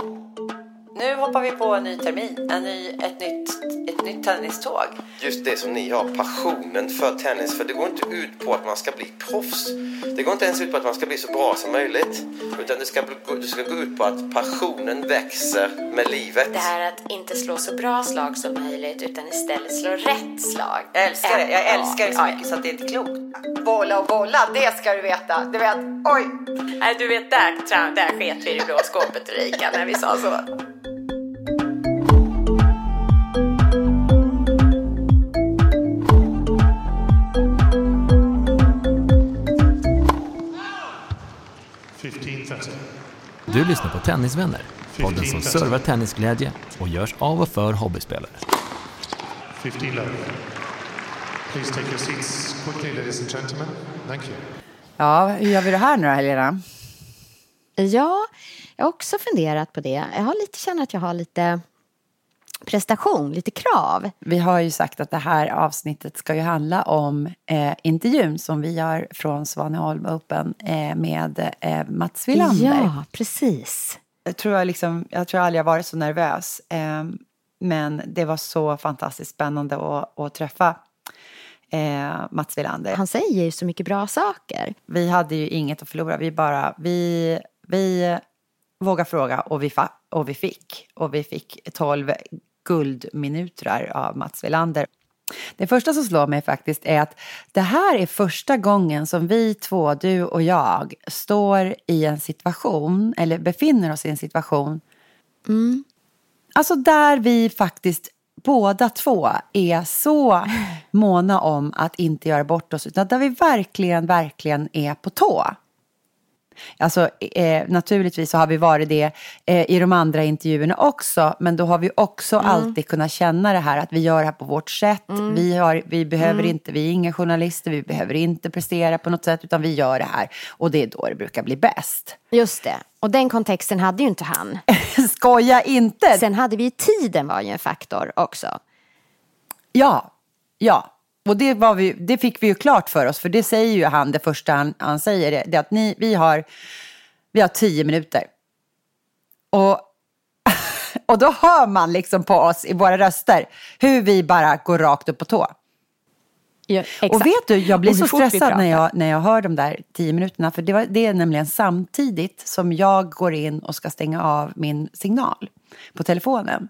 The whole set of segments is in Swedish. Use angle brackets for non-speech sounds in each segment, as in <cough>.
you. Nu hoppar vi på en ny termin, en ny, ett, nytt, ett nytt tenniståg. Just det som ni har, passionen för tennis. För det går inte ut på att man ska bli proffs. Det går inte ens ut på att man ska bli så bra som möjligt. Utan det ska, det ska gå ut på att passionen växer med livet. Det här att inte slå så bra slag som möjligt utan istället slå rätt slag. Jag älskar det, jag Ja, älskar det så mycket så att det är inte klokt. Bolla och bolla, det ska du veta. Du vet, oj! Nej, du vet, där, där sket vi i blå skåpet Ulrika när vi sa så. Du lyssnar på Tennisvänner, podden som servar tennisglädje och görs av och för hobbyspelare. 15 love. Please take your seats quickly, ladies and gentlemen. Thank you. Ja, hur gör vi det här nu då, Helena? Ja, jag har också funderat på det. Jag har lite, känner att jag har lite prestation, lite krav. Vi har ju sagt att det här avsnittet ska ju handla om eh, intervjun som vi gör från Svaneholm Open eh, med eh, Mats Wilander. Ja, precis. Jag tror jag, liksom, jag tror jag aldrig har varit så nervös. Eh, men det var så fantastiskt spännande att, att träffa eh, Mats Wilander. Han säger ju så mycket bra saker. Vi hade ju inget att förlora. Vi bara, vi, vi vågade fråga och vi, fa- och vi fick. Och vi fick 12 guldminuter av Mats Wilander. Det första som slår mig faktiskt är att det här är första gången som vi två, du och jag, står i en situation, eller befinner oss i en situation, alltså där vi faktiskt båda två är så <laughs> måna om att inte göra bort oss, utan där vi verkligen, verkligen är på tå. Alltså eh, naturligtvis så har vi varit det eh, i de andra intervjuerna också. Men då har vi också alltid kunnat känna det här att vi gör det här på vårt sätt. Vi, har, vi behöver inte, vi är inga journalister, vi behöver inte prestera på något sätt. Utan vi gör det här. Och det är då det brukar bli bäst. Just det. Och den kontexten hade ju inte han. <laughs> Skoja inte! Sen hade vi tiden var ju en faktor också. Ja, ja. Och det, var vi, det fick vi ju klart för oss, för det säger ju han, det första han, han säger, det, det att ni, vi, har, vi har tio minuter. Och, <laughs> och då hör man liksom på oss i våra röster hur vi bara går rakt upp på tå. Ja. Och vet du, jag blir så stressad när jag, när jag hör de där tio minuterna. För det, var, det är nämligen samtidigt som jag går in och ska stänga av min signal på telefonen.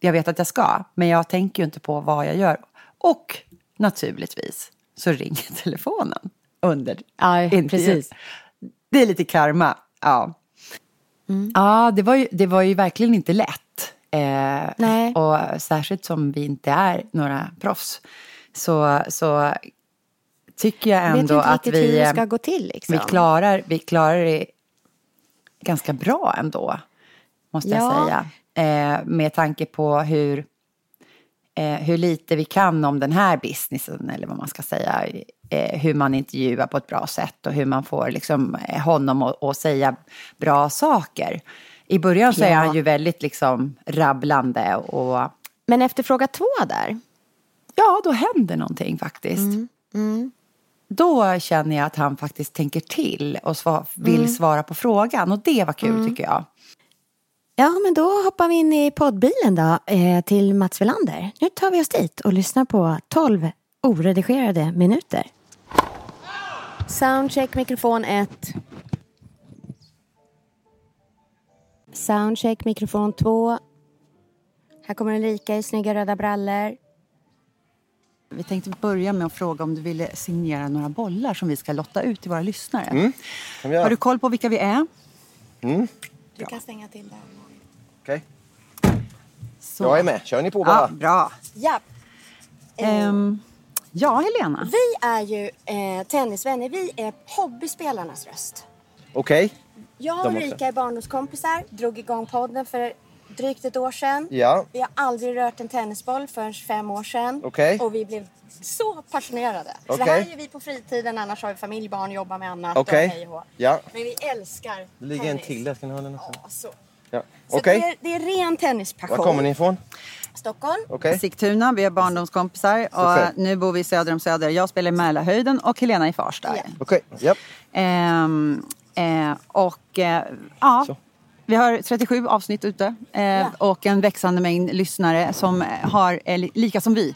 Jag vet att jag ska, men jag tänker ju inte på vad jag gör. Och naturligtvis så ringer <laughs> telefonen under intervjun. precis. Det är lite karma, ja. Ja, det var, ju, det var ju verkligen inte lätt. Eh, Nej. Och särskilt som vi inte är några proffs. Så, så tycker jag ändå inte att hur vi, det eh, ska gå till. Liksom. vi, klarar, vi klarar det ganska bra ändå. Måste jag Ja. säga. Eh, med tanke på hur, eh, hur lite vi kan om den här businessen. Eller vad man ska säga. Eh, hur man intervjuar på ett bra sätt. Och hur man får liksom, eh, honom att, säga bra saker. I början så är han ju väldigt liksom rabblande. Och Men efter fråga två där. ja, då händer någonting faktiskt. Mm, Då känner jag att han faktiskt tänker till och sva- vill Mm. svara på frågan. Och det var kul tycker jag. Ja, men då hoppar vi in i poddbilen då, eh, till Mats Welander. Nu tar vi oss dit och lyssnar på 12 oredigerade minuter. Soundcheck mikrofon 1. Soundcheck mikrofon 2. Här kommer Ulrika i snygga röda brallor. Vi tänkte börja med att fråga om du ville signera några bollar som vi ska lotta ut till våra lyssnare. Göra? Har du koll på vilka vi är? Du kan stänga till den. Okej. Så. Jag är med. Kör ni på Ja, bara. bra. Ja, Ehm, ja, Helena. vi är ju eh, tennisvänner. Vi är hobbyspelarnas röst. Okej. Jag och De också. Rika är barndomskompisar. Drog igång podden för drygt ett år sedan. Ja. Vi har aldrig rört en tennisboll förrän fem år sedan. Okej. Och vi blev så passionerade. Så Okej. det här gör vi på fritiden, annars har vi familj, barn, jobbar med annat Okej. och hej och hå. Ja. Men vi älskar Det ligger en tennis. till där, ska ni ha den också? Ja, så. Ja. Så Okej, det, är, det är ren tennispassion. var kommer ni ifrån? Stockholm. Okej. Sigtuna, vi är barndomskompisar och nu bor vi söder om Söder. Jag spelar i Mälarhöjden och Helena i Farsta. Ja. Okej, ja. Ehm, eh, och eh, ja, Så. vi har 37 avsnitt ute eh, och en växande mängd lyssnare som har, li- lika som vi,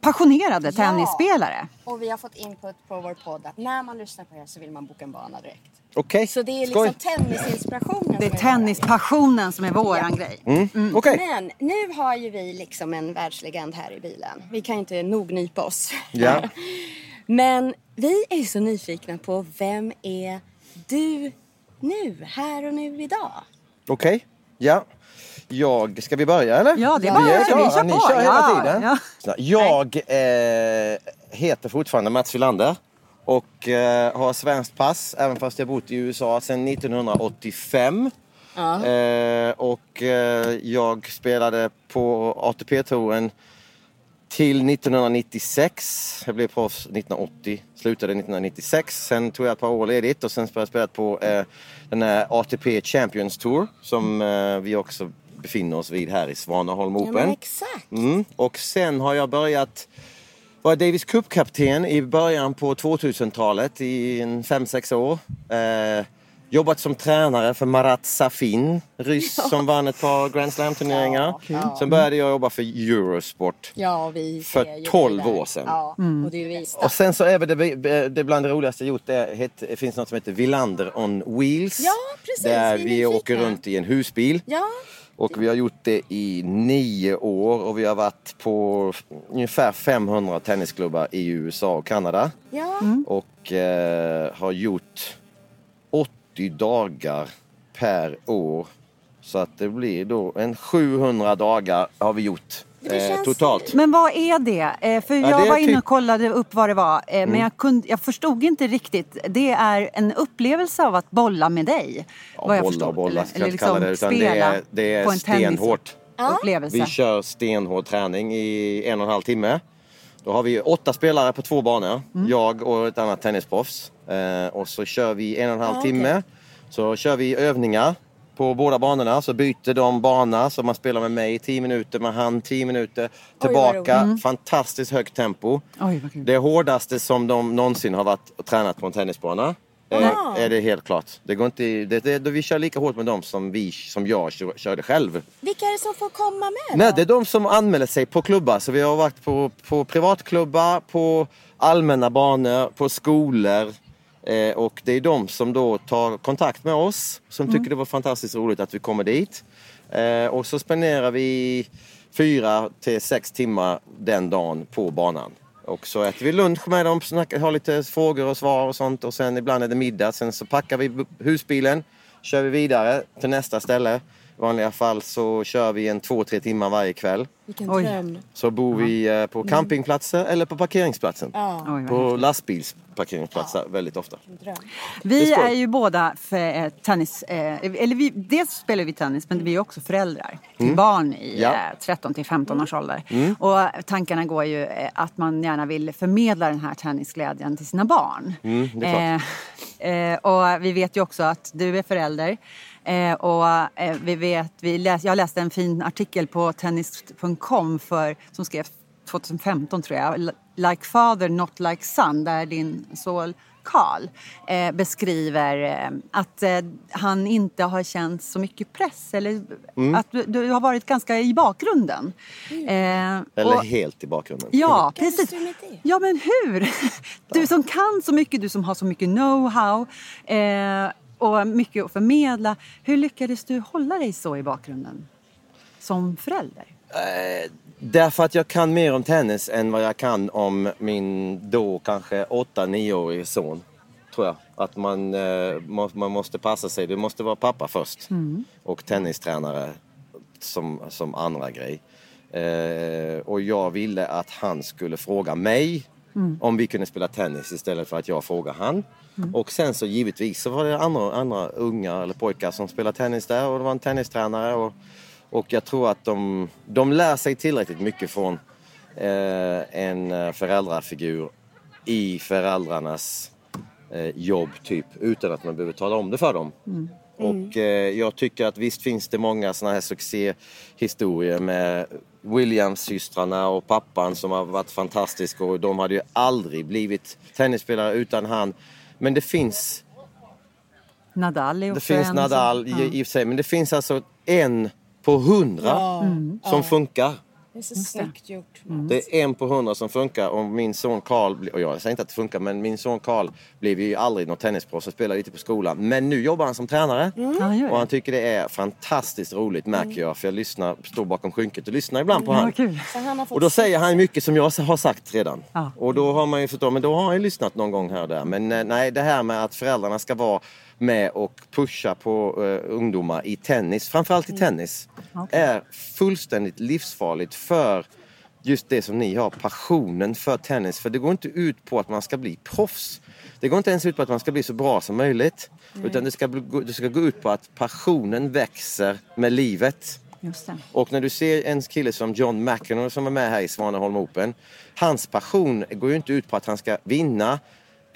passionerade Ja. tennisspelare. Och vi har fått input på vår podd att när man lyssnar på er så vill man boka en bana direkt. Okej, Så det är skoj. liksom tennisinspirationen Det är som tennispassionen som är våran grej. Mm. Okej. Men nu har ju vi liksom en världslegend här i bilen. Vi kan ju inte nog nypa oss. Ja. <laughs> Men vi är så nyfikna på vem är du nu, här och nu idag? Okej, ja. Jag, ska vi börja eller? Ja, det är Ja, bara vi vi klara. kör Ni kör hela ja, tiden. Ja. Så, Jag eh, heter fortfarande Mats Wilander och eh, har svenskt pass även fast jag bott i USA sedan 1985. Eh, och eh, jag spelade på ATP-touren till 1996. Jag blev proffs 1980, slutade 1996. Sen tog jag ett par år ledigt och sen har jag spelat på eh, den här ATP Champions Tour som eh, vi också befinner oss vid här i Svanaholm Open. Ja, men exakt. Mm. Och sen har jag börjat vara Davis Cup-kapten i början på 2000-talet i en 5-6 år. Eh, jobbat som tränare för Marat Safin, ryss som vann ett par Grand Slam-turneringar. Ja. Sen började jag jobba för Eurosport. Ja, vi För ser ju 12 dig där. år sedan. Ja, och. Och sen så är det, det bland det roligaste jag gjort, det, het- det finns något som heter Villander on Wheels. Ja, precis, Där vi vi åker runt i en husbil. Och vi har gjort det i nio år och vi har varit på ungefär 500 tennisklubbar i USA och Kanada. ja. Och eh, har gjort 80 dagar per år. Så att det blir då en 700 dagar har vi gjort känns- totalt. Men vad är det? Eh, För Ja, jag det är var inne typ- och kollade upp vad det var. eh, Men jag, kunde, jag förstod inte riktigt. Det är en upplevelse av att bolla med dig. Ja, vad jag bolla förstod. och bolla Eller- eller kalla det utan det spela är, det är på en stenhårt. tennisupplevelse. Vi kör stenhård träning i en och en halv timme. Då har vi åtta spelare på två banor. Mm. Jag och ett annat tennisproffs. Eh, och så kör vi en och en halv Ah, timme. Så kör vi övningar på båda banorna. Så byter de bana. Så man spelar med mig 10 minuter, med han 10 minuter. Tillbaka. Mm. Fantastiskt högt tempo. Oj. Det hårdaste som de någonsin har varit och tränat på en tennisbana. Ah. Eh, är det helt klart. Det går inte, det, det, vi kör lika hårt med dem som, vi, som jag kör- körde själv. Vilka är det som får komma med Nej, då? det är de som anmäler sig på klubbar. Så vi har varit på, på privatklubbar, på allmänna banor, på skolor. Eh, och det är de som då tar kontakt med oss. Som tycker det var fantastiskt roligt att vi kommer dit. Eh, och så spenderar vi fyra till sex timmar den dagen på banan. Och så äter vi lunch med dem, snackar, har lite frågor och svar och sånt. Och sen ibland är det middag. Sen så packar vi husbilen, kör vi vidare till nästa ställe. I vanliga fall så kör vi en två, tre timmar varje kväll. Vilken Oj. dröm. Så bor vi eh, på campingplatser eller på parkeringsplatsen. Ja, Oj, På lastbilsparkeringsplatser väldigt ofta. dröm. Vi är ju båda för, eh, tennis, eh, eller vi, dels spelar vi tennis men vi är också föräldrar till barn i Mm. Ja. Mm. eh, 13 till 15 års ålder. Och tankarna går ju eh, att man gärna vill förmedla den här tennisglädjen till sina barn. Mm, det är Eh, eh, och vi vet ju också att du är förälder. Eh, och eh, vi vet, vi läs, jag läste en fin artikel på tennis.com för, som skrevs 2015 tror jag. Like father not like son, där din son Karl eh, beskriver eh, att eh, han inte har känt så mycket press eller att du, du har varit ganska i bakgrunden. Eh, Eller och- helt i bakgrunden. Ja, du precis. Ja, men hur? <laughs> Du som kan så mycket, du som har så mycket know-how eh, och mycket att förmedla. Hur lyckades du hålla dig så i bakgrunden som förälder? Eh, därför att jag kan mer om tennis än vad jag kan om min då kanske 8-9-årige son. Tror jag. Att man, eh, må, man måste passa sig. Du måste vara pappa först. Och tennistränare som, som andra grej. Eh, och jag ville att han skulle fråga mig om vi kunde spela tennis istället för att jag frågar han. Och sen så givetvis så var det andra, andra unga eller pojkar som spelade tennis där och det var en tennistränare. Och, och jag tror att de, de lär sig tillräckligt mycket från eh, en föräldrafigur i föräldrarnas eh, jobb typ utan att man behöver tala om det för dem. Och eh, jag tycker att visst finns det många sådana här succéhistorier med Williams-systrarna och pappan som har varit fantastiska och de hade ju aldrig blivit tennisspelare utan han. Men det finns, Nadal är det finns Nadal i, i sig, men det finns alltså en på hundra Mm. som funkar. Det är så snyggt gjort. Mats. Det är en på hundra som funkar och min son Karl, och jag säger inte att det funkar, men min son Karl blev ju aldrig något tennisproffs och spelade lite på skolan. Men nu jobbar han som tränare gör och han tycker det är fantastiskt roligt märker jag för jag lyssnar, står bakom skynket och lyssnar ibland på han. Ja, han fått Och då säger han mycket som jag har sagt redan. Ja. Och då har man ju förstått, men då har han ju lyssnat någon gång här och där. Men eh, nej, det här med att föräldrarna ska vara med och pusha på eh, ungdomar i tennis, framförallt i tennis, är fullständigt livsfarligt för just det som ni har, passionen för tennis. För det går inte ut på att man ska bli proffs. Det går inte ens ut på att man ska bli så bra som möjligt. Utan det ska, det ska gå ut på att passionen växer med livet. Och när du ser en kille som John McEnroe som är med här i Svaneholm Open. Hans passion går ju inte ut på att han ska vinna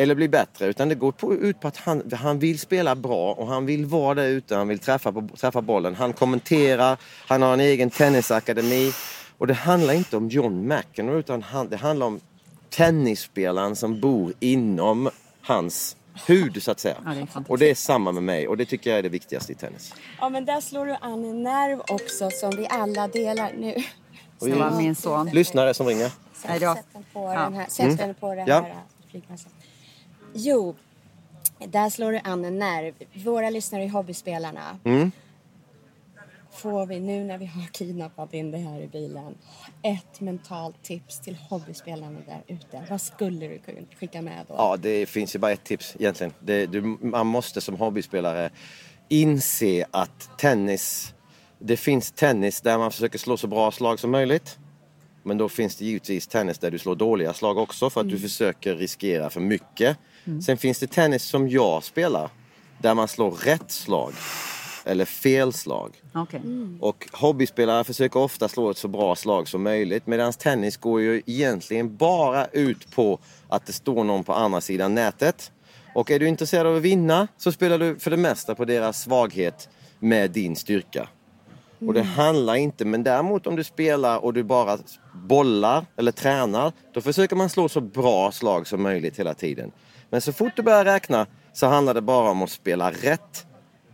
eller bli bättre utan det går på, ut på att han, han vill spela bra och han vill vara där ute, han vill träffa, på, träffa bollen. Han kommenterar, han har en egen tennisakademi. Och det handlar inte om John McEnroe utan han, det handlar om tennisspelaren som bor inom hans hud så att säga. Ja, det och det är samma med mig och det tycker jag är det viktigaste i tennis. Ja men där slår du an en nerv också som vi alla delar nu. Det var min son. Lyssnare som ringer. Sätt, den på Ja. den här, sätt den på den Ja. här flygplatsen. Jo, där slår du an en nerv. Våra lyssnare är hobbyspelarna. Mm. Får vi nu när vi har kidnappat in det här i bilen ett mentalt tips till hobbyspelarna där ute? Vad skulle du kunna skicka med då? Ja, det finns ju bara ett tips egentligen. Det, du, man måste som hobbyspelare inse att tennis, det finns tennis där man försöker slå så bra slag som möjligt. Men då finns det givetvis tennis där du slår dåliga slag också för att du försöker riskera för mycket. Sen finns det tennis som jag spelar där man slår rätt slag eller fel slag. Okej. Och hobbyspelare försöker ofta slå ett så bra slag som möjligt medan tennis går ju egentligen bara ut på att det står någon på andra sidan nätet. Och är du intresserad av att vinna så spelar du för det mesta på deras svaghet med din styrka. Och det handlar inte, men däremot om du spelar och du bara bollar eller tränar, då försöker man slå så bra slag som möjligt hela tiden. Men så fort du börjar räkna så handlar det bara om att spela rätt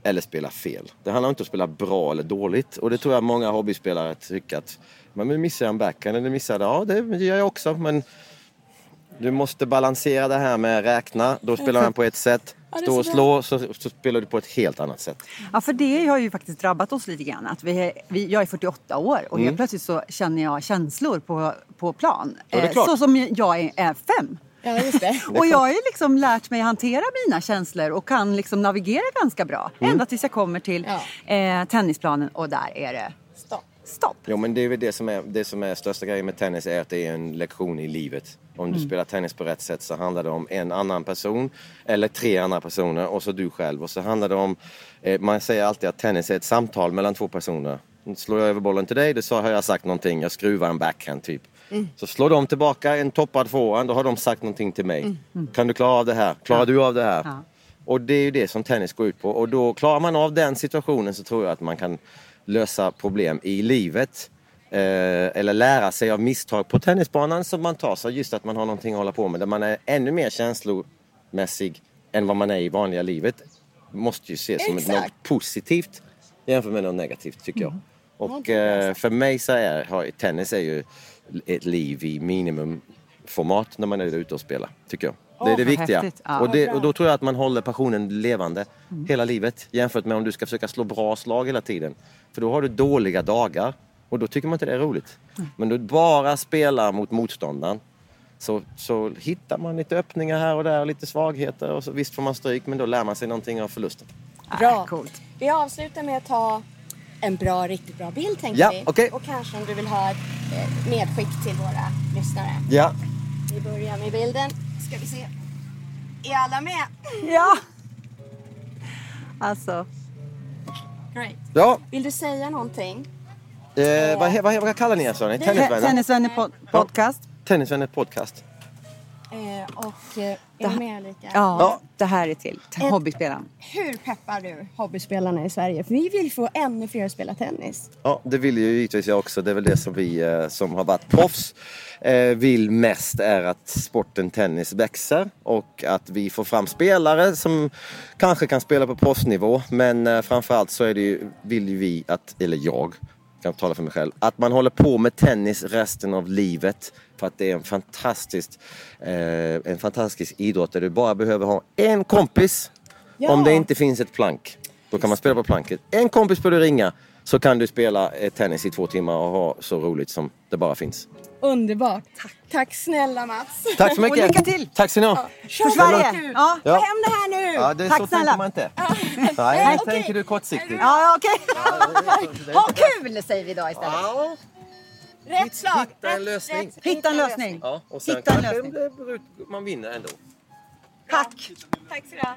eller spela fel. Det handlar inte om att spela bra eller dåligt. Och det tror jag många hobbyspelare tycker att men nu missar jag en backhand eller missar det. Ja, det gör jag också. Men du måste balansera det här med räkna. Då spelar man på ett sätt. Ja, Stå och så slå så, så spelar du på ett helt annat sätt. Ja, för det har ju faktiskt drabbat oss lite grann. Att vi, är- vi, jag är 48 år och helt plötsligt så känner jag känslor på, på plan. Mm. Ja, Eh, så som jag är, är fem. Ja, just det. <laughs> Och jag har ju liksom lärt mig hantera mina känslor och kan liksom navigera ganska bra. Mm. Ända tills jag kommer till eh, tennisplanen och där är det Stopp. Jo men det är väl det som är, det som är största grejen med tennis är att det är en lektion i livet. Om du spelar tennis på rätt sätt så handlar det om en annan person eller tre andra personer och så du själv. Och så handlar det om, eh, man säger alltid att tennis är ett samtal mellan två personer. Slår jag över bollen till dig, då så har jag sagt någonting, jag skruvar en backhand typ. Så slår de tillbaka en toppad forehand, då har de sagt någonting till mig. Kan du klara av det här? Klarar du av det här? Ja. Och det är ju det som tennis går ut på. Och då klarar man av den situationen så tror jag att man kan lösa problem i livet. Eh, eller lära sig av misstag på tennisbanan som man tar. Så just att man har någonting att hålla på med. Där man är ännu mer känslomässig än vad man är i vanliga livet. Måste ju ses som Exakt. något positivt jämfört med något negativt tycker jag. Och eh, för mig så är har, tennis är ju ett liv i minimumformat när man är ute och spelar. Tycker jag. Det är det viktiga. Ja. Och, det, och då tror jag att man håller passionen levande hela livet. Jämfört med om du ska försöka slå bra slag hela tiden. För då har du dåliga dagar. Och då tycker man inte det är roligt. Men du bara spelar mot motståndaren. Så, så hittar man lite öppningar här och där och lite svagheter. Och så, visst får man stryk men då lär man sig någonting av förlusten. Bra. Coolt. Vi avslutar med att ta en bra, riktigt bra bild tänkte Ja, vi. okej. Och kanske om du vill ha ett eh, medskick till våra lyssnare. Ja, Vi börjar med bilden. Ska vi se. Är alla med? <laughs> Ja! Alltså. Great. Ja, Vill du säga någonting? eh, vad, vad, vad kallar ni er? sa ni? Tennisvänner? Tennisvänner pod- podcast. Tennisvänner podcast. Eh, och eh, är du med Ulrika? Ja, Ja. det här är till hobbyspelaren. Hur peppar du hobbyspelarna i Sverige? För vi vill få ännu fler att spela tennis. Ja, det vill ju givetvis jag också. Det är väl det som vi eh, som har varit proffs eh, vill mest är att sporten tennis växer och att vi får fram spelare som kanske kan spela på proffsnivå. Men eh, framförallt så är det ju, vill ju vi att, eller jag, kan tala för mig själv, att man håller på med tennis resten av livet. För att det är en fantastisk, eh, en fantastisk idrott där du bara behöver ha en kompis Ja. om det inte finns ett plank. Då kan man spela på planket. En kompis får du ringa så kan du spela eh, tennis i två timmar och ha så roligt som det bara finns. Underbart. Tack. Tack snälla Mats. Tack så mycket! Och lycka till! Tack ska ni ha! Kör Sverige. Ja. Ta Ja. hem det här nu! Ja, det är Tack så snälla. tänker man inte. Nej, okej. tänker du kortsiktigt. Ja, okej. Ha kul säger vi idag istället. Ja, Rätt slag. hitta en lösning. Hitta en lösning. Ja, och sen Hitta en kanske lösning. beror- man vinner ändå. Tack. Tack så du ha.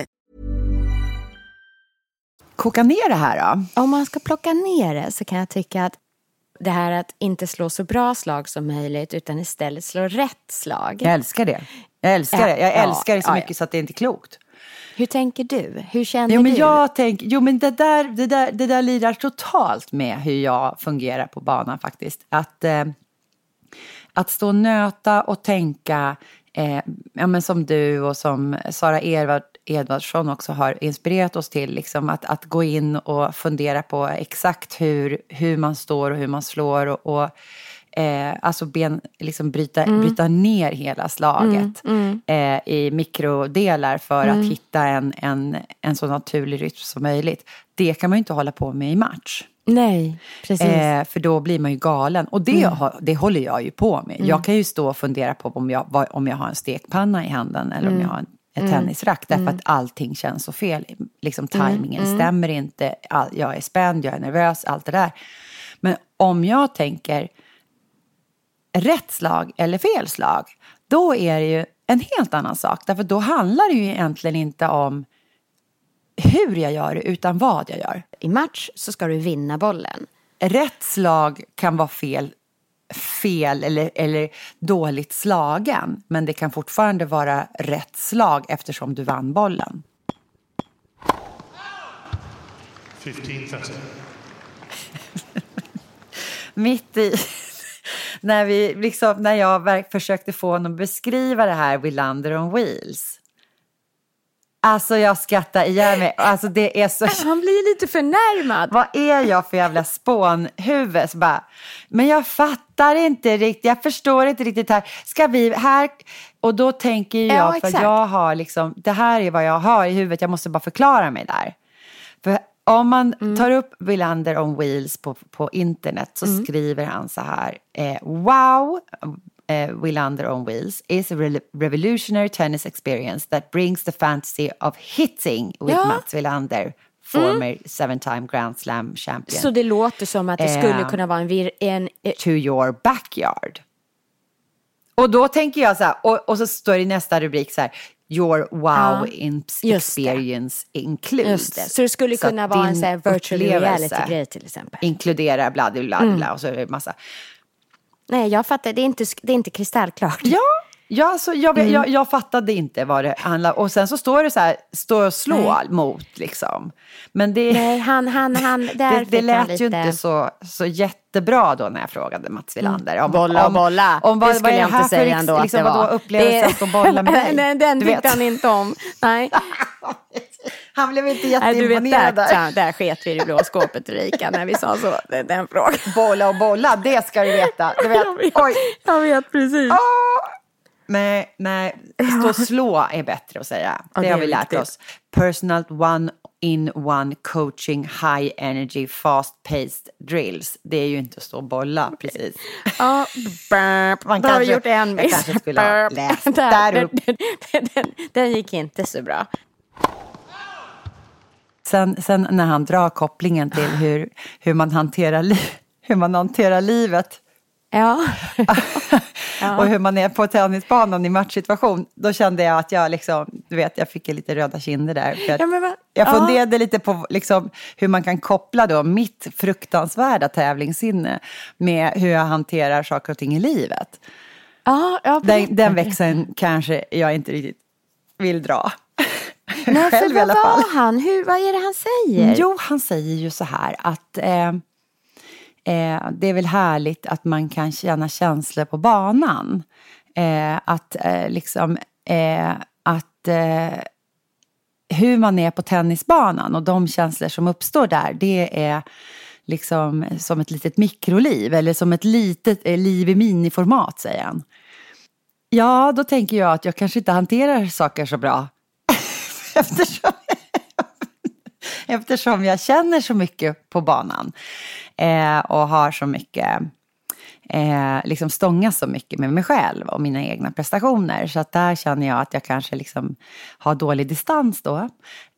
Koka ner det här då. Om man ska plocka ner det så kan jag tycka att det här att inte slå så bra slag som möjligt utan istället slå rätt slag. Jag älskar det. Jag älskar det. Jag ja, älskar det så mycket så att det inte är klokt. Hur tänker du? Hur känner Jo men du? jag tänker, jo men det där, det där, det där lirar totalt med hur jag fungerar på banan faktiskt. Att, eh, att stå och nöta och tänka, eh, ja men som du och som Sara Edvard, Edvardsson också har inspirerat oss till, liksom att, att gå in och fundera på exakt hur, hur man står och hur man slår och, och Eh, alltså ben, liksom bryta, bryta ner hela slaget Eh, i mikrodelar för att hitta en, en, en så naturlig rytm som möjligt. Det kan man ju inte hålla på med i match. Nej, precis. Eh, för då blir man ju galen. Och det, har, det håller jag ju på med. Jag kan ju stå och fundera på om jag, om jag har en stekpanna i handen eller om jag har en, ett tennisrack. Därför att allting känns så fel. Liksom tajmingen stämmer inte. All, jag är spänd, jag är nervös, allt det där. Men om jag tänker rätt slag eller fel slag, då är det ju en helt annan sak. Därför då handlar det ju egentligen inte om hur jag gör det, utan vad jag gör. I match så ska du vinna bollen. Rätt slag kan vara fel, fel eller, eller dåligt slagen, men det kan fortfarande vara rätt slag eftersom du vann bollen. 15-30. <laughs> mitt i, <laughs> när, vi, liksom, när jag försökte få honom att beskriva det här Willander on wheels. Alltså jag skrattar ihjäl mig. Alltså det är så... <laughs> Han blir lite förnärmad. Vad är jag för jävla spånhuvud? Så bara, men jag fattar inte riktigt, jag förstår inte riktigt här. Ska vi här? Och då tänker jag, Ja, för jag har liksom, det här är vad jag har i huvudet, jag måste bara förklara mig där. För om man Mm. tar upp Willander on wheels på, på internet så Mm. skriver han så här. Eh, wow, eh, Willander on wheels is a re- revolutionary tennis experience that brings the fantasy of hitting with Ja. Mats Wilander, former seven-time Grand Slam champion, Så det låter som att det skulle Eh. kunna vara en, en eh, to your backyard. Och då tänker jag så här, och, och så står det i nästa rubrik så här, your wow Ja, experience includes. Det. Så det skulle Så kunna vara en sån här virtual reality-grej till exempel. Inkluderar bla bla bla, Mm. bla och så är det massa. Nej, jag fattar. Det är inte, det är inte kristallklart. Ja, ja så jag, Mm. jag, jag fattade inte vad det handlar Och sen så står det så här, stå och slå Nej. mot liksom. Men det, Nej, han, han, han, <laughs> där det, det lät ju inte så, så jättebra då när jag frågade Mats Wilander. Mm. Bolla och bolla. Om, vad, det vad skulle är jag det inte säga ändå att liksom, det var. vadå, upplevelse att få bolla med <laughs> dig? Nej, den tyckte vet. han inte om. Nej. <laughs> Han blev inte Nej, du vet, jätteimponerad där, där. där, sket vi i det blå skåpet Ulrika när vi sa så. Den, den frågan. Bolla och bolla, det ska du veta. Du vet, Jag vet, oj. jag vet precis. Nej, nej, stå och slå är bättre att säga. Ja, det, det har vi lärt viktigt. oss. Personal one in one coaching high energy fast paced drills. Det är ju inte att stå och bolla precis. Ja, burp. Man Då har vi gjort en miss. kanske skulle ha läst där, upp. Den, den, den, gick inte så bra. Sen, sen när han drar kopplingen till hur, hur, man, hanterar li- hur man hanterar livet <laughs> Ja. och hur man är på tennisbanan i matchsituation, då kände jag att jag liksom, du vet, jag fick lite röda kinder där. För Ja, men jag ja. funderade lite på liksom, hur man kan koppla då mitt fruktansvärda tävlingssinne med hur jag hanterar saker och ting i livet. Ja, ja, Den, den växeln kanske jag inte riktigt vill dra. Nej, för <laughs> Själv i vad var han? Hur, vad är det han säger? Jo, han säger ju så här att eh, eh, det är väl härligt att man kan känna känslor på banan. Eh, att eh, liksom, eh, att eh, hur man är på tennisbanan och de känslor som uppstår där, det är liksom som ett litet mikroliv eller som ett litet eh, liv i miniformat, säger han. Ja, då tänker jag att jag kanske inte hanterar saker så bra. <laughs> Eftersom, <laughs> eftersom jag känner så mycket på banan eh, och har så mycket eh, liksom stångas så mycket med mig själv och mina egna prestationer. Så att där känner jag att jag kanske liksom har dålig distans då.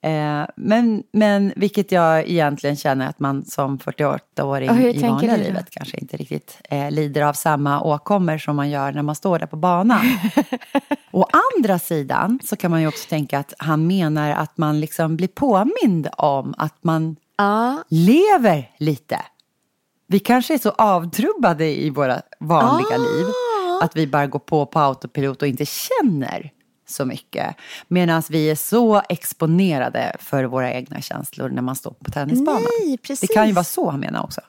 Eh, men, men vilket jag egentligen känner att man som 48-åring Och hur i vanliga livet kanske inte riktigt eh, lider av samma åkommor som man gör när man står där på banan. <laughs> Å andra sidan så kan man ju också tänka att han menar att man liksom blir påmind om att man Ja. lever lite. Vi kanske är så avtrubbade i våra vanliga Ah. liv att vi bara går på på autopilot och inte känner så mycket. Medan vi är så exponerade för våra egna känslor när man står på tennisbanan. Nej, precis. Det kan ju vara så han menar också.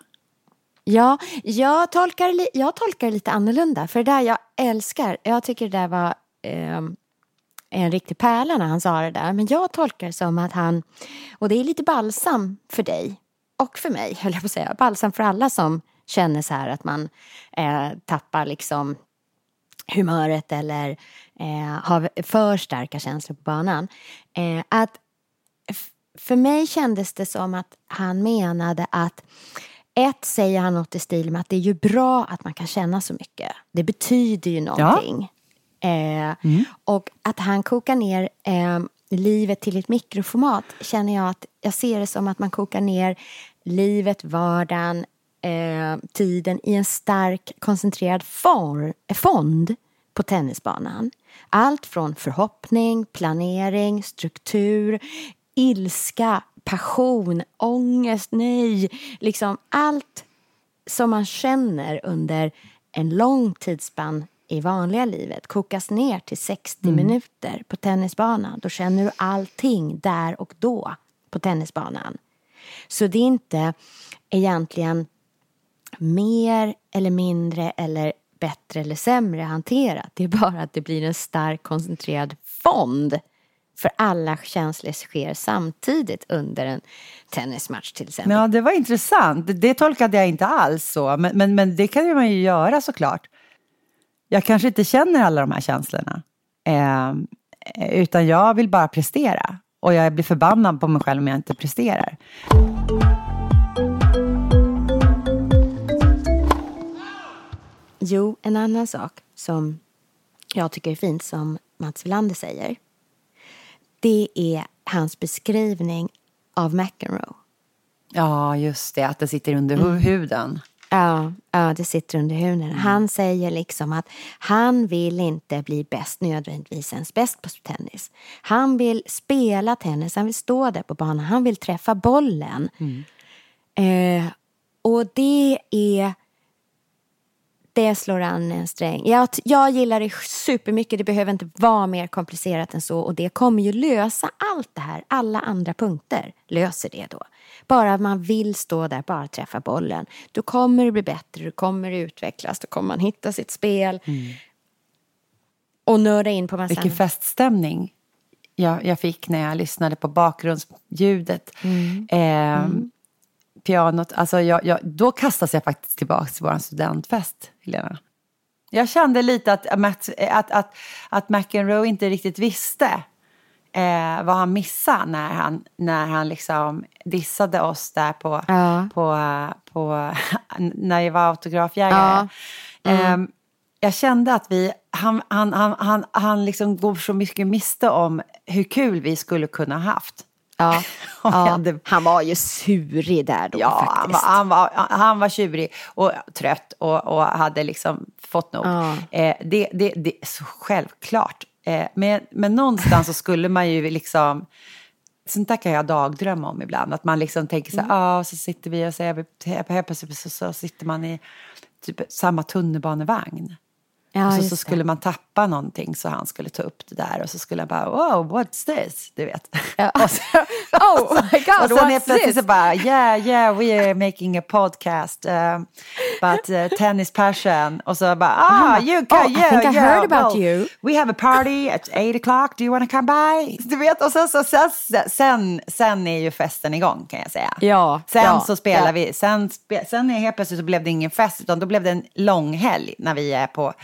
Ja, jag tolkar, jag tolkar lite annorlunda. För det där jag älskar, jag tycker det där var ehm, en riktig pärla när han sa det där. Men jag tolkar det som att han, och det är lite balsam för dig och för mig, höll jag på att säga. Balsam för alla som känner så här att man eh, tappar liksom humöret eller eh, har för starka känslor på banan. Eh, att för mig kändes det som att han menade att ett säger han något i stil med att det är ju bra att man kan känna så mycket. Det betyder ju någonting. Eh, Och att han kokar ner eh, livet till ett mikroformat känner jag att jag ser det som att man kokar ner livet, vardagen, eh, tiden i en stark koncentrerad for, fond på tennisbanan. Allt från förhoppning, planering, struktur, ilska, passion, ångest, nej. Liksom allt som man känner under en lång tidsspann i vanliga livet kokas ner till 60 minuter på tennisbanan. Då känner du allting där och då på tennisbanan. Så det är inte egentligen mer eller mindre eller bättre eller sämre hanterat. Det är bara att det blir en stark koncentrerad fond för alla känslor sker samtidigt under en tennismatch till exempel. Ja, det var intressant. Det, tolkade jag inte alls så. Men, men, men det kan man ju göra såklart. Jag kanske inte känner alla de här känslorna. Eh, utan jag vill bara prestera. Och jag blir förbannad på mig själv om jag inte presterar. Jo, en annan sak som jag tycker är fint som Mats Wilander säger. Det är hans beskrivning av McEnroe. Ja, just det. Att det sitter under hu- huden. Ja, ja, det sitter under huden. Mm. Han säger liksom att han vill inte bli bäst nödvändigtvis ens bäst på tennis. Han vill spela tennis, han vill stå där på banan, han vill träffa bollen. Mm. Eh, och det är det slår an en sträng. Jag, jag gillar det supermycket. Det behöver inte vara mer komplicerat än så. Och det kommer ju lösa allt det här. Alla andra punkter löser det då. Bara man vill stå där, bara träffa bollen. Då kommer det bli bättre, då kommer det utvecklas, då kommer man hitta sitt spel. Mm. Och nörda in på massa... Vilken feststämning jag, jag fick när jag lyssnade på bakgrundsljudet. Mm. Eh, mm pianot, alltså jag, jag, då kastas jag faktiskt tillbaka till vår studentfest, Helena. Jag kände lite att, att, att, att McEnroe inte riktigt visste eh, vad han missade när han, när han liksom dissade oss där på, ja. på, på, <laughs> när jag var autografjägare. Ja. Mm. Eh, jag kände att vi, han, han, han, han, han liksom går så mycket miste om hur kul vi skulle kunna haft. Ja, <laughs> ja. Hade... han var ju surig där då ja, faktiskt. Han var, han var, han var tjurig och trött och, och hade liksom fått nog. Ja. Eh, det, det, det är så självklart. Eh, men, men någonstans så skulle man ju liksom Sånt där kan jag dagdrömma om ibland. Att man liksom tänker så här, mm. ah, så sitter vi och så, helt plötsligt så, så sitter man i typ samma tunnelbanevagn. Ja, och så, så skulle man tappa någonting så han skulle ta upp det där och så skulle jag bara wow what's this? Du vet. Ja. <laughs> och så, <laughs> oh my <laughs> god och då helt plötsligt så bara yeah yeah we are making a podcast uh, about uh, tennis passion och så bara ah you go oh, yeah I think I yeah, heard about well, you. We have a party at eight o'clock do you want to come by? Du vet och så, så, sen, sen, sen är ju festen igång kan jag säga. Ja. Sen ja, så spelar ja. vi, sen, sen är helt plötsligt så blev det ingen fest utan då blev det en lång helg när vi är på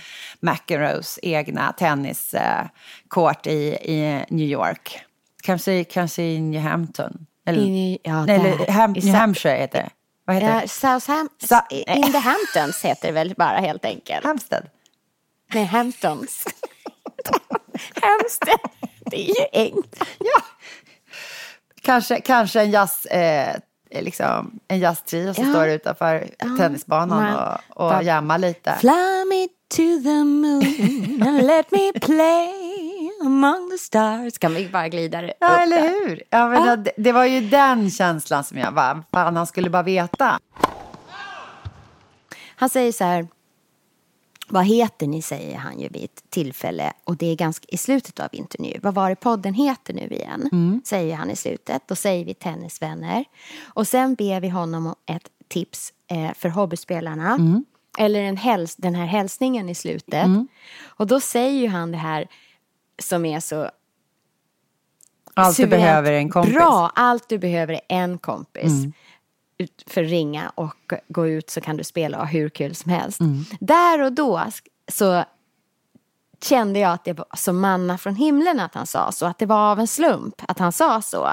McEnroes egna tenniskort i, i New York. Kanske, kanske i New Hampton. Eller, I, ja, eller Ham, New Hampshire heter det. Vad heter ja, det? Southam Sa in the Hamptons heter det väl bara helt enkelt. Hampstead. Nej, Hamptons. <laughs> Hampstead. Det är ju enkelt. Ja. Kanske, kanske en jazz... Eh, liksom, en jazztrio som ja. står utanför ja. tennisbanan och, och jammar lite. Fly me to the moon and let me play among the stars. Kan vi bara glida upp Ja, eller hur? Ja, men ah. det, det, var ju den känslan som jag var. Fan, han skulle bara veta. Han säger så här. Vad heter ni, säger han ju vid ett tillfälle. Och det är ganska i slutet av intervjun. Vad var det podden heter nu igen? Mm. Säger han i slutet. Då säger vi tennisvänner. Och sen ber vi honom om ett tips eh, för hobbyspelarna. Mm eller en häls den här hälsningen i slutet. Mm. Och då säger ju han det här som är så allt du behöver är en kompis. Bra, allt du behöver är en kompis. Mm. För ringa och gå ut så kan du spela och ha hur kul som helst. Mm. Där och då så kände jag att det var som manna från himlen att han sa så. Att det var av en slump att han sa så.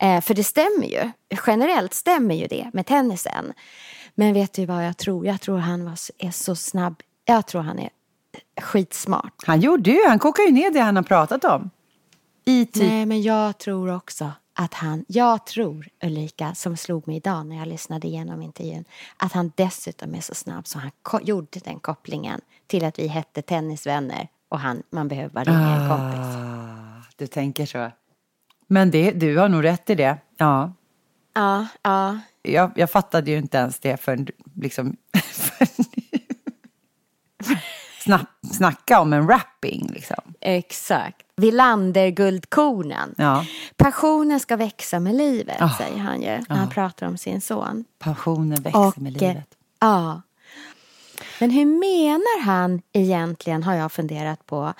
Eh, för det stämmer ju. Generellt stämmer ju det med tennisen. Men vet du vad jag tror? Jag tror han var, är så snabb. Jag tror han är skitsmart. Han gjorde ju, han kokar ju ner det han har pratat om. I typ... Nej, men jag tror också att han, jag tror Ulrika, som slog mig idag när jag lyssnade igenom intervjun, att han dessutom är så snabb så han gjorde den kopplingen till att vi hette tennisvänner och han, man behöver bara ringa en kompis. Ah, du tänker så. Men det, du har nog rätt i det. Ja. Ja, ja jag, jag fattade ju inte ens det förrän liksom... <laughs> Snack, snacka om en rapping liksom. Exakt. Villander-guldkornen. Ja. Passionen ska växa med livet, oh. säger han ju när oh. han pratar om sin son. Passionen växer Och, med livet. Ja. Men hur menar han egentligen, har jag funderat på,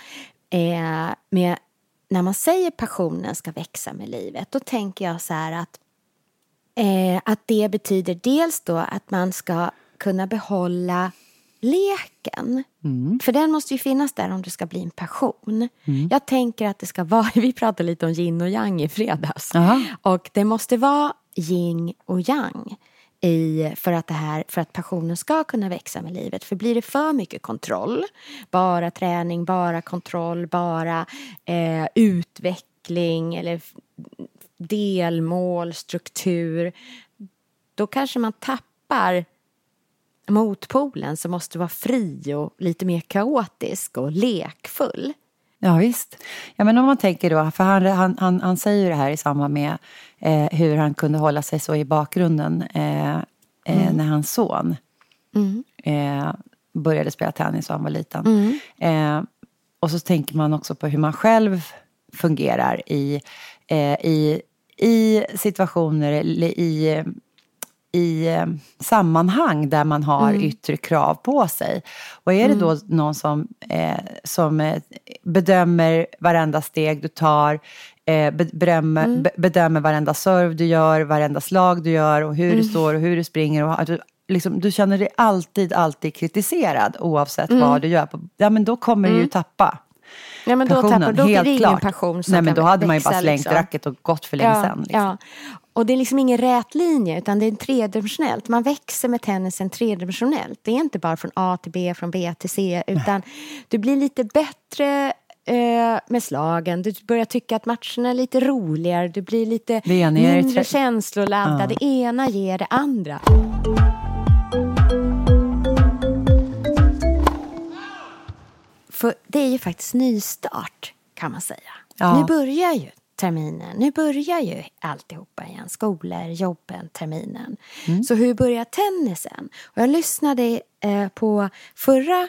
eh, med när man säger passionen ska växa med livet. Då tänker jag så här att Eh, att det betyder dels då att man ska kunna behålla leken. Mm. För den måste ju finnas där om det ska bli en passion. Mm. Jag tänker att det ska vara, <laughs> vi pratade lite om yin och yang i fredags. Aha. Och det måste vara yin och yang i, för, att det här, för att passionen ska kunna växa med livet. För blir det för mycket kontroll, bara träning, bara kontroll, bara eh, utveckling eller delmål, struktur, då kanske man tappar motpolen som måste vara fri och lite mer kaotisk och lekfull. Ja, visst. Ja, men om man tänker då, för han, han, han, han säger ju det här i samband med eh, hur han kunde hålla sig så i bakgrunden eh, mm. när hans son mm. eh, började spela tennis och han var liten. Mm. Eh, och så tänker man också på hur man själv fungerar i, eh, i, i situationer, eller i i eh, sammanhang där man har mm. yttre krav på sig. Och är det då mm. någon som, eh, som eh, bedömer varenda steg du tar, eh, bedömer, mm. bedömer varenda serv du gör, varenda slag du gör och hur mm. du står och hur du springer. Och, du, liksom, du känner dig alltid, alltid kritiserad oavsett mm. vad du gör. Ja, men då kommer du ju mm. tappa. Ja, men då passionen, tappar, då helt ingen passion som Nej, men då hade man ju bara slängt liksom. racket och gått för länge ja, sedan. Liksom. Ja. Och det är liksom ingen rät linje utan det är tredimensionellt. Man växer med tennisen tredimensionellt. Det är inte bara från A till B, från B till C utan du blir lite bättre eh, med slagen. Du börjar tycka att matcherna är lite roligare. Du blir lite mindre känsloladdad. Ja. Det ena ger det andra. För det är ju faktiskt nystart kan man säga. Ja. Nu börjar ju terminen. Nu börjar ju alltihopa igen. Skolor, jobben, terminen. Mm. Så hur börjar tennisen? Och jag lyssnade eh, på förra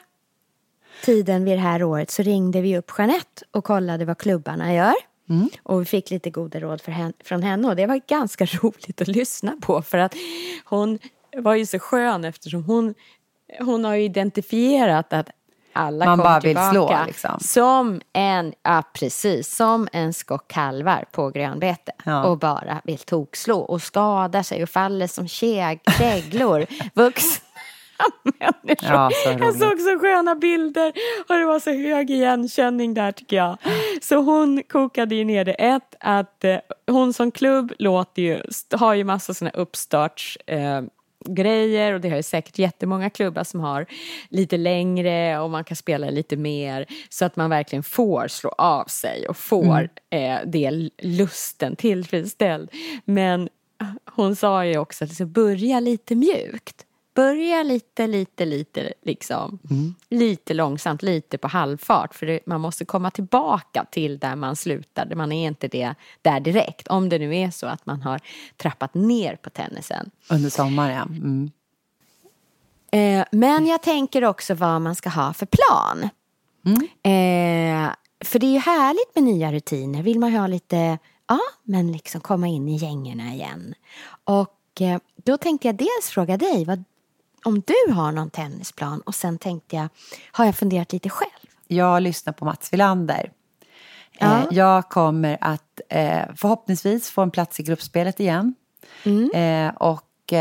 tiden vid det här året så ringde vi upp Jeanette och kollade vad klubbarna gör. Mm. Och vi fick lite goda råd henne, från henne och det var ganska <laughs> roligt att lyssna på för att hon var ju så skön eftersom hon, hon har identifierat att alla Man bara vill slå liksom. Som en, ja precis, som en skock kalvar på grönbete. Ja. Och bara vill tokslå och skada sig och faller som käglor. <laughs> Vuxna <laughs> människor. Ja, jag såg så sköna bilder och det var så hög igenkänning där tycker jag. Så hon kokade ju ner det. Ett, att eh, hon som klubb låter ju, har ju massa sådana uppstarts eh, grejer och det har ju säkert jättemånga klubbar som har lite längre och man kan spela lite mer så att man verkligen får slå av sig och får mm. eh, det lusten tillfredsställd. Men hon sa ju också att ska börja lite mjukt. Börja lite, lite, lite liksom. Mm. Lite långsamt, lite på halvfart. För det, man måste komma tillbaka till där man slutade. Man är inte det där direkt. Om det nu är så att man har trappat ner på tennisen. Under sommaren, ja. Mm. Eh, men jag tänker också vad man ska ha för plan. Mm. Eh, för det är ju härligt med nya rutiner. Vill man ha lite, ja, men liksom komma in i gängerna igen. Och eh, då tänkte jag dels fråga dig vad om du har någon tennisplan och sen tänkte jag, har jag funderat lite själv? Jag lyssnar på Mats Wilander. Ja. Eh, jag kommer att eh, förhoppningsvis få en plats i gruppspelet igen. Mm. Eh, och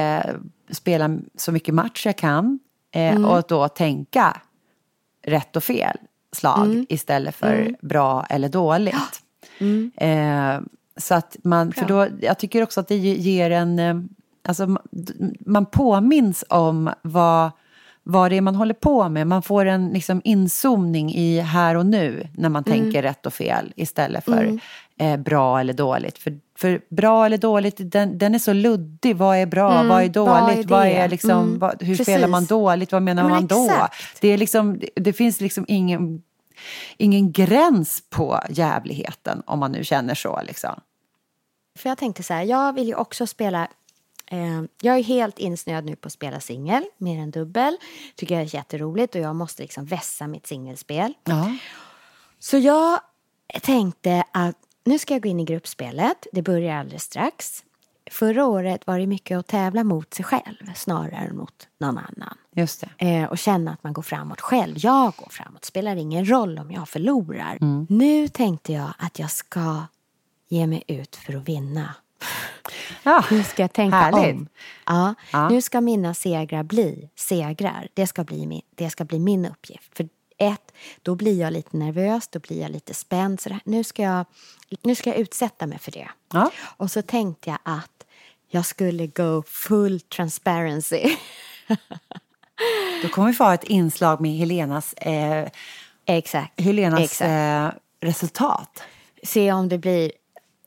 spela så mycket match jag kan. Mm. Och då tänka rätt och fel slag mm. istället för mm. bra eller dåligt. Mm. så att man, för då, jag tycker också att det ger en alltså, man påminns om vad, vad det är man håller på med. Man får en liksom, inzoomning i här och nu när man mm. tänker rätt och fel istället för mm. eh, bra eller dåligt. För, för bra eller dåligt, den, den är så luddig. Vad är bra? Mm. Vad är dåligt? Vad är, vad är liksom, mm. vad, hur Precis. spelar man dåligt? Vad menar man då? Det, är liksom, det finns liksom ingen, ingen gräns på jävligheten om man nu känner så. Liksom. För jag tänkte så här, jag vill ju också spela jag är helt insnöad nu på att spela singel, mer än dubbel. Tycker jag är jätteroligt och jag måste liksom vässa mitt singelspel. Ja. Så jag tänkte att nu ska jag gå in i gruppspelet. Det börjar alldeles strax. Förra året var det mycket att tävla mot sig själv snarare än mot någon annan. Just. Eh, och känna att man går framåt själv. Jag går framåt. Spelar ingen roll om jag förlorar. Mm. Nu tänkte jag att jag ska ge mig ut för att vinna. Ja, nu ska jag tänka härligt. om. Ja, ja, Nu ska mina segrar bli segrar. Det ska bli min, det ska bli min uppgift. För ett, då blir jag lite nervös, då blir jag lite spänd. Så nu, ska jag, nu ska jag utsätta mig för det. Ja. Och så tänkte jag att jag skulle go full transparency. då kommer vi få ha ett inslag med Helenas, eh, Exakt. Helenas Exakt. Eh, resultat. Se om det blir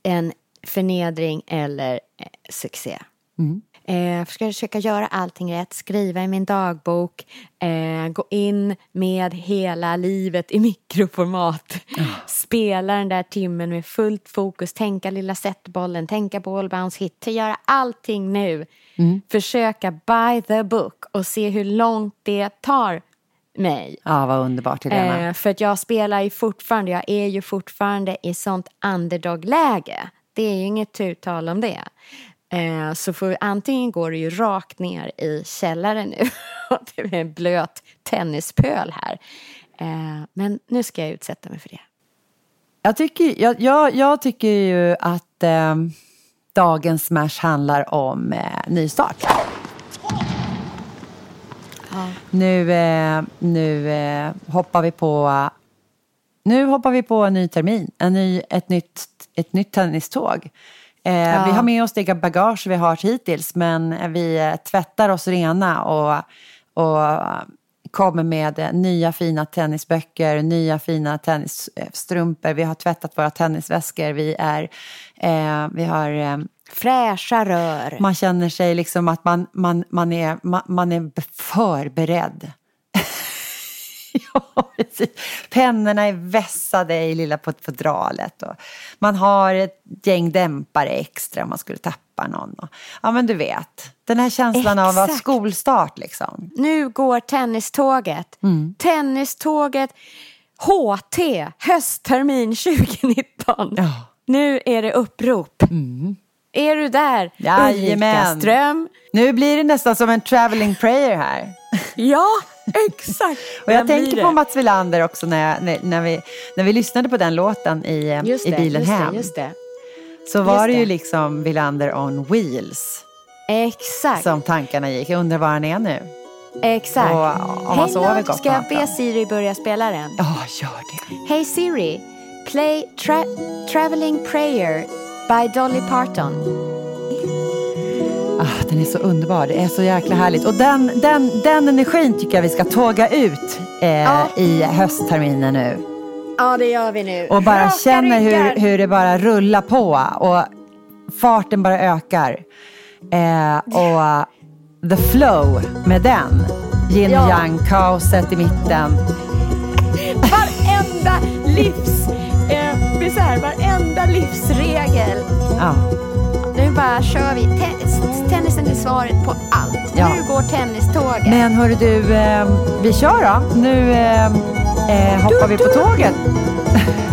en förnedring eller eh, succé. Mm. Eh, försöka göra allting rätt, skriva i min dagbok, eh, gå in med hela livet i <laughs> mikroformat. Mm. Spela den där timmen med fullt fokus, tänka lilla setbollen, tänka på allbounce hit, göra allting nu. Mm. Försöka by the book och se hur långt det tar mig. Ja, vad underbart Helena. Eh, för att jag spelar ju fortfarande, jag är ju fortfarande i sånt underdog-läge. Det är ju inget turtal om det. Eh, så för, antingen går det ju rakt ner i källaren nu. <laughs> det är en blöt tennispöl här. Eh, men nu ska jag utsätta mig för det. Jag tycker, jag, jag, jag tycker ju att eh, dagens smash handlar om eh, nystart. Ja. Nu, eh, nu eh, hoppar vi på nu hoppar vi på en ny termin, en ny, ett, nytt, ett nytt tenniståg. Eh, ja. Vi har med oss det bagage vi har hittills men vi tvättar oss rena och, och kommer med nya fina tennisböcker, nya fina tennisstrumpor. Vi har tvättat våra tennisväskor. Vi, är, eh, vi har... Eh, Fräscha rör. Man känner sig liksom att man, man, man, är, man, man är förberedd. Ja, <laughs> Pennorna är vässade i lilla fodralet. Och man har ett gäng dämpare extra om man skulle tappa någon. Och, ja, men du vet. Den här känslan Exakt. av att skolstart liksom. Nu går tenniståget. Mm. Tenniståget HT, hösttermin 2019. Ja. Nu är det upprop. Mm. Är du där? Jajamän. Ulrika Ström. Nu blir det nästan som en traveling prayer här. Ja, <laughs> Exakt. och jag tänker på Mats Wilander också när, jag, när, när, vi, när vi lyssnade på den låten i, just i bilen just hem. Det, just det. Så var just det ju liksom Wilander on wheels. Exakt. Som tankarna gick. Jag undrar var han är nu. Exakt. Och om han sover gott Ska jag be Siri börja spela den? Ja, oh, gör det. Hej Siri, play tra Traveling Prayer by Dolly Parton. Ah, den är så underbar, det är så jäkla härligt. Och den, den, den energin tycker jag vi ska tåga ut eh, ja. i höstterminen nu. Ja, det gör vi nu. Och bara Raka känner hur, hur det bara rullar på och farten bara ökar. Eh, och the flow med den. Yin ja. yang, kaoset i mitten. Varenda livs... Eh, så här, varenda livsregel. Ja nu bara kör vi. Tennisen är svaret på allt. Ja. Nu går tenniståget. Men hörru du, eh, vi kör då. Nu eh, eh, hoppar du, vi på du. tåget. nu <laughs>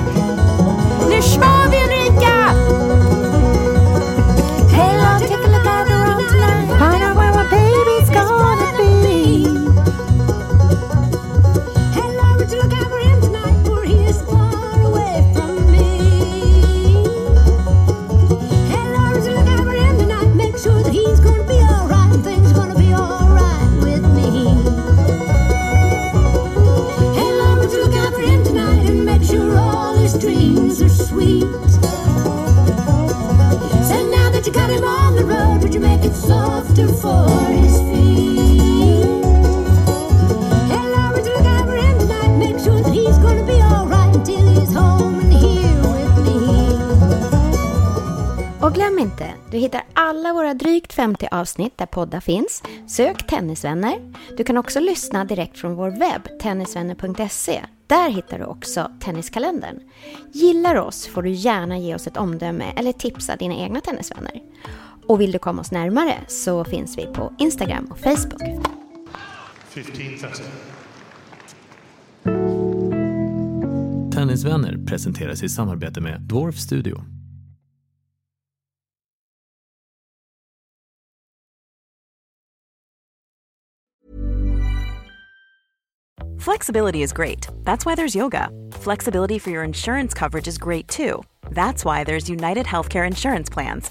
Och glöm inte Du hittar alla våra drygt 50 avsnitt där poddar finns. Sök Tennisvänner. Du kan också lyssna direkt från vår webb, tennisvänner.se. Där hittar du också Tenniskalendern. Gillar oss får du gärna ge oss ett omdöme eller tipsa dina egna tennisvänner. Och vill du komma oss närmare så finns vi på Instagram och Facebook. 15, Tennisvänner presenteras i samarbete med Dwarf Studio. Flexibility is great. That's why there's yoga. Flexibility for your insurance coverage is great too. That's why there's United Healthcare Insurance Plans.